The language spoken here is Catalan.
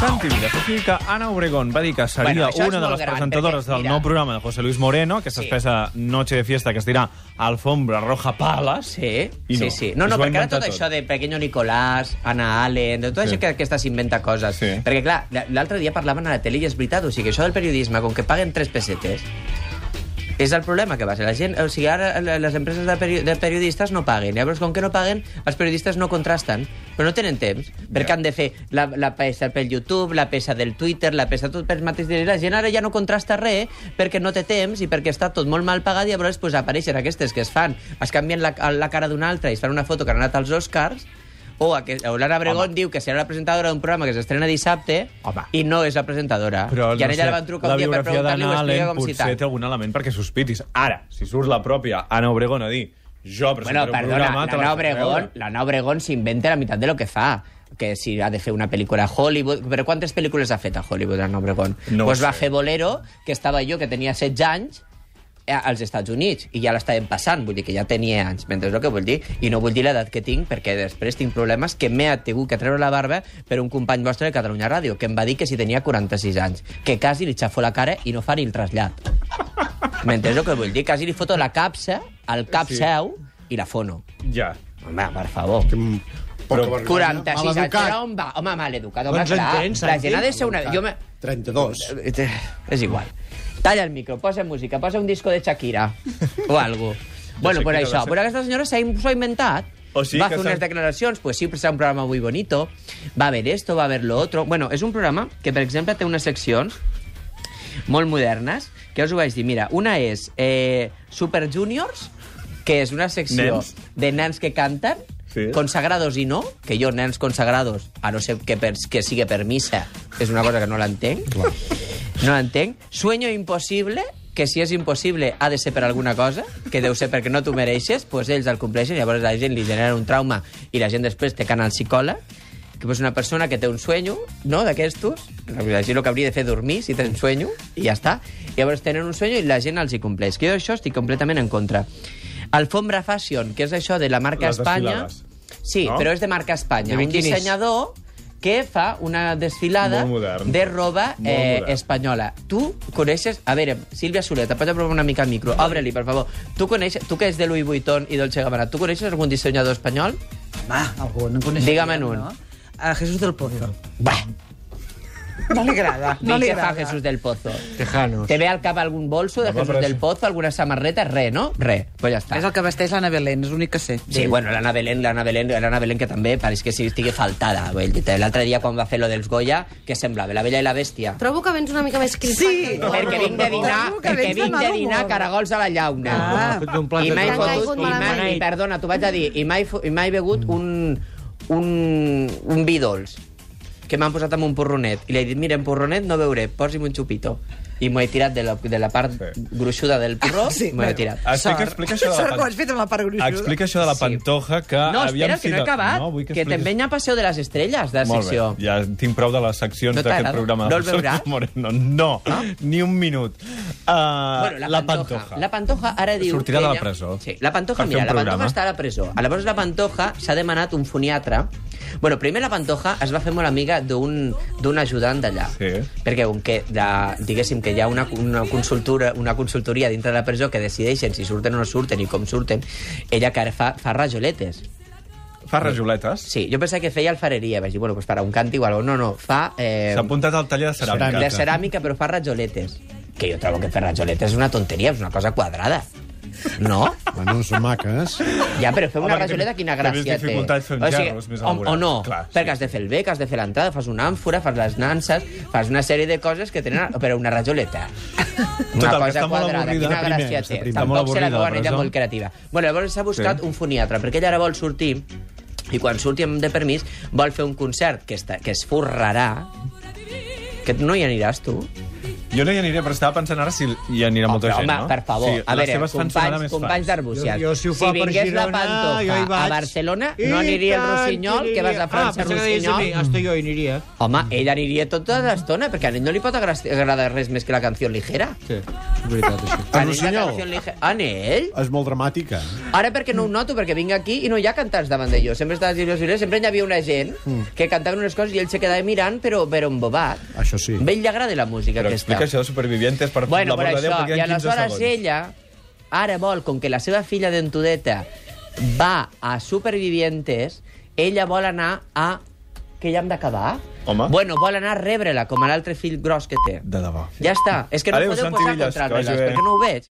Santi Vila. O sigui que Ana Obregón va dir que seria Bueno, una de les gran, presentadores perquè, del nou programa de José Luis Moreno, aquesta Sí. espessa noche de fiesta que es dirà Alfombra Roja Palas. Sí, I sí, no, sí. No, es no, ha perquè ara tot, tot. això de Pequeño Nicolás, Anna Allen, de tot Sí. això que aquesta s'inventa coses. Sí. Perquè, clar, l'altre dia parlaven a la tele i és veritat, o sigui, això del periodisme, com que paguen tres pessetes, és el problema que va ser. La gent, o sigui, ara les empreses de, peri de periodistes no paguen. Llavors, com que no paguen, els periodistes no contrasten, però no tenen temps, perquè Ja. han de fer la, la peça pel YouTube, la peça del Twitter, la peça tot pel mateix dia. La gent ara ja no contrasta res perquè no té temps i perquè està tot molt mal pagat i llavors pues, apareixen aquestes que es fan, es canvien la, la cara d'una altra i es fan una foto que han anat als Oscars o, aquest, o l'Anna Bregón Home. diu que serà la presentadora d'un programa que s'estrena dissabte Home. i no és la presentadora. Però, I a no ella sé, la van trucar un dia per preguntar-li ho d'Anna explica com si potser tal. té algun element perquè sospitis. Ara, si surt la pròpia Ana Obregón a dir jo Bueno, presentaré un perdona, programa... l'Anna la Obregón, veure. l'Anna Obregón s'inventa la meitat de lo que fa que si ha de fer una pel·lícula a Hollywood... Però quantes pel·lícules ha fet a Hollywood, l'Anna Obregón? No pues va sé. fer Bolero, que estava jo, que tenia 16 anys, als Estats Units, i ja l'estàvem passant, vull dir que ja tenia anys, mentre el que vull dir, i no vull dir l'edat que tinc, perquè després tinc problemes que m'he tingut que treure la barba per un company vostre de Catalunya Ràdio, que em va dir que si tenia 46 anys, que quasi li xafo la cara i no fa ni el trasllat. M'entens el que vull dir? Quasi li foto la capsa al cap Sí. seu i la fono. Ja. Home, per favor. Però- 46 anys. Però on va? Home, maleducat. Home, Quants anys clar. tens, la gent ha de ser una... Jo me... 32. És igual. Talla el micro, posa música, posa un disco de Shakira o algo. bueno, pues això. va Però aquesta senyora s'ha inventat. O sigui va que fer unes s'ha- declaracions, pues sí, serà un programa muy bonito, va a haber esto, va a haver lo otro... Bueno, és un programa que, per exemple, té unes seccions molt modernes, que us ho vaig dir. Mira, una és eh, Super Juniors, que és una secció Nens. de nens que canten, Sí. consagrados i no, que jo, nens consagrados, a no ser que, per, que sigui per missa, és una cosa que no l'entenc. No l'entenc. Sueño impossible, que si és impossible ha de ser per alguna cosa, que deu ser perquè no t'ho mereixes, doncs ells el compleixen, llavors la gent li genera un trauma i la gent després té que anar al psicòleg, que és una persona que té un sueño, no?, d'aquestos, la gent el que hauria de fer dormir si tens sueño, i ja està. Llavors tenen un sueño i la gent els hi compleix. Que jo això estic completament en contra. Alfombra Fashion, que és això de la marca Les Espanya... desfilades. Sí, No? però és de marca Espanya. De Un biquinis. dissenyador que fa una desfilada de roba eh, espanyola. Tu coneixes... A veure, Sílvia Soler, te pots una mica al micro. Obre-li, per favor. Tu, coneixes, tu que és de Louis Vuitton i Dolce Gabbana, tu coneixes algun dissenyador espanyol? Va, algun, en coneixem. Dígame en un. No? A Jesús del Pozo. Va, No li agrada. no No li què fa. Jesús del Pozo? Tejanos. Te ve al cap algun bolso de Home, Jesús del. Pozo, alguna samarreta? Re, no? Re. Pues ja està. És el que vesteix l'Anna Belén, és l'únic que sé. Sí, bueno, l'Anna Belén, l'Anna Belén, l'Anna Belén que també pareix que sí estigui faltada. L'altre dia quan va fer lo dels Goya, què semblava? La Bella i la Bèstia. Trobo que vens una mica més cripat. Sí. que. Perquè vinc de dinar, que perquè vinc de dinar caragols a la llauna. Ah. Fet un plat I T'han fotut, i malament. m'he, i perdona, t'ho vaig a dir, i fo- i m'he begut un, un, un vi dolç que m'han posat amb un porronet. I li he dit, mira, en porronet no beuré, posi'm un xupito. I m'ho he tirat de la, de la part Sí. gruixuda del porró, Sí, m'ho he tirat. Explica, Sort. explica això de Sort la has fet amb la part gruixuda. Explica això de la pantoja que... No, espera, que no he acabat, No, vull que, que expliquis- te'n a Paseo de les Estrelles, de la Molt secció. bé, ja tinc prou de les seccions No d'aquest programa. de No el veuràs? Moreno. No, ni un minut. Uh, Bueno, la, Pantoja. La Pantoja ara diu... Sortirà que de la ella- presó. Sí, la Pantoja, mira, la Pantoja està a la presó. Llavors la Pantoja s'ha demanat un foniatre. Bueno, primer la Pantoja es va fer molt amiga d'un d'un ajudant d'allà. Sí. Perquè com que, de, diguéssim, que hi ha una, una, consultura, una consultoria dintre de la presó que decideixen si surten o no surten i com surten, ella que ara fa, fa rajoletes. Fa rajoletes. Sí, jo pensava que feia alfareria. Vaig dir, bueno, pues para un canti o algo. No, no, fa... Eh, S'ha apuntat al taller de ceràmica. de ceràmica, però fa rajoletes. Que jo trobo que fer rajoletes és una tonteria, és una cosa quadrada. No? Bueno, són maques. Ja, però fer una Home, rajoleta, té- quina té més gràcia té. fer uns gerros més o, o no, Clar, sí. perquè has de fer el bec, has de fer l'entrada, fas una àmfora, fas les nanses, fas una sèrie de coses que tenen... Però una rajoleta. Una Total, cosa quadrada, avorrida. quina primer, gràcia té. primer. Molt Tampoc se la veuen ella molt creativa. Bueno, llavors s'ha buscat Sí. un foniatre, perquè ella ara vol sortir i quan surti amb de permís vol fer un concert que, està, que es forrarà que no hi aniràs tu Jo no hi aniré, però estava pensant ara si hi anirà molta Home, gent, home, no? per favor. Sí, a veure, companys, companys d'Arbúcies. Jo- jo, si ho fa si per vingués la Girona, Pantoja hi vaig. a Barcelona, I no aniria el Rossinyol, que vas a França ah, Rossinyol. mi. Hasta jo hi aniria. Home, ell aniria tota l'estona, perquè a ell no li pot agra- agradar res més que la canció ligera. Sí, és veritat, això. A la Rossinyol? canció ligera... A ell? És molt dramàtica. Ara perquè no ho noto, perquè vinc aquí i no hi ha cantants davant de jo. Sempre estava les sempre hi havia una gent que cantava unes coses i ell se quedava mirant, però, però embobat. Això sí. A ell li agrada la música Però aquesta. Explica això de Supervivientes per Bueno, la per de Déu, això, i hi ha 15 aleshores segons. ella ara vol, com que la seva filla d'entudeta va a Supervivientes, ella vol anar a... Que ja hem d'acabar? Home. Bueno, vol anar a rebre-la, com a l'altre fill gros que té. De debò. Ja està. És que no Adéu, podeu Santi posar Villas, que bé. perquè no ho veig.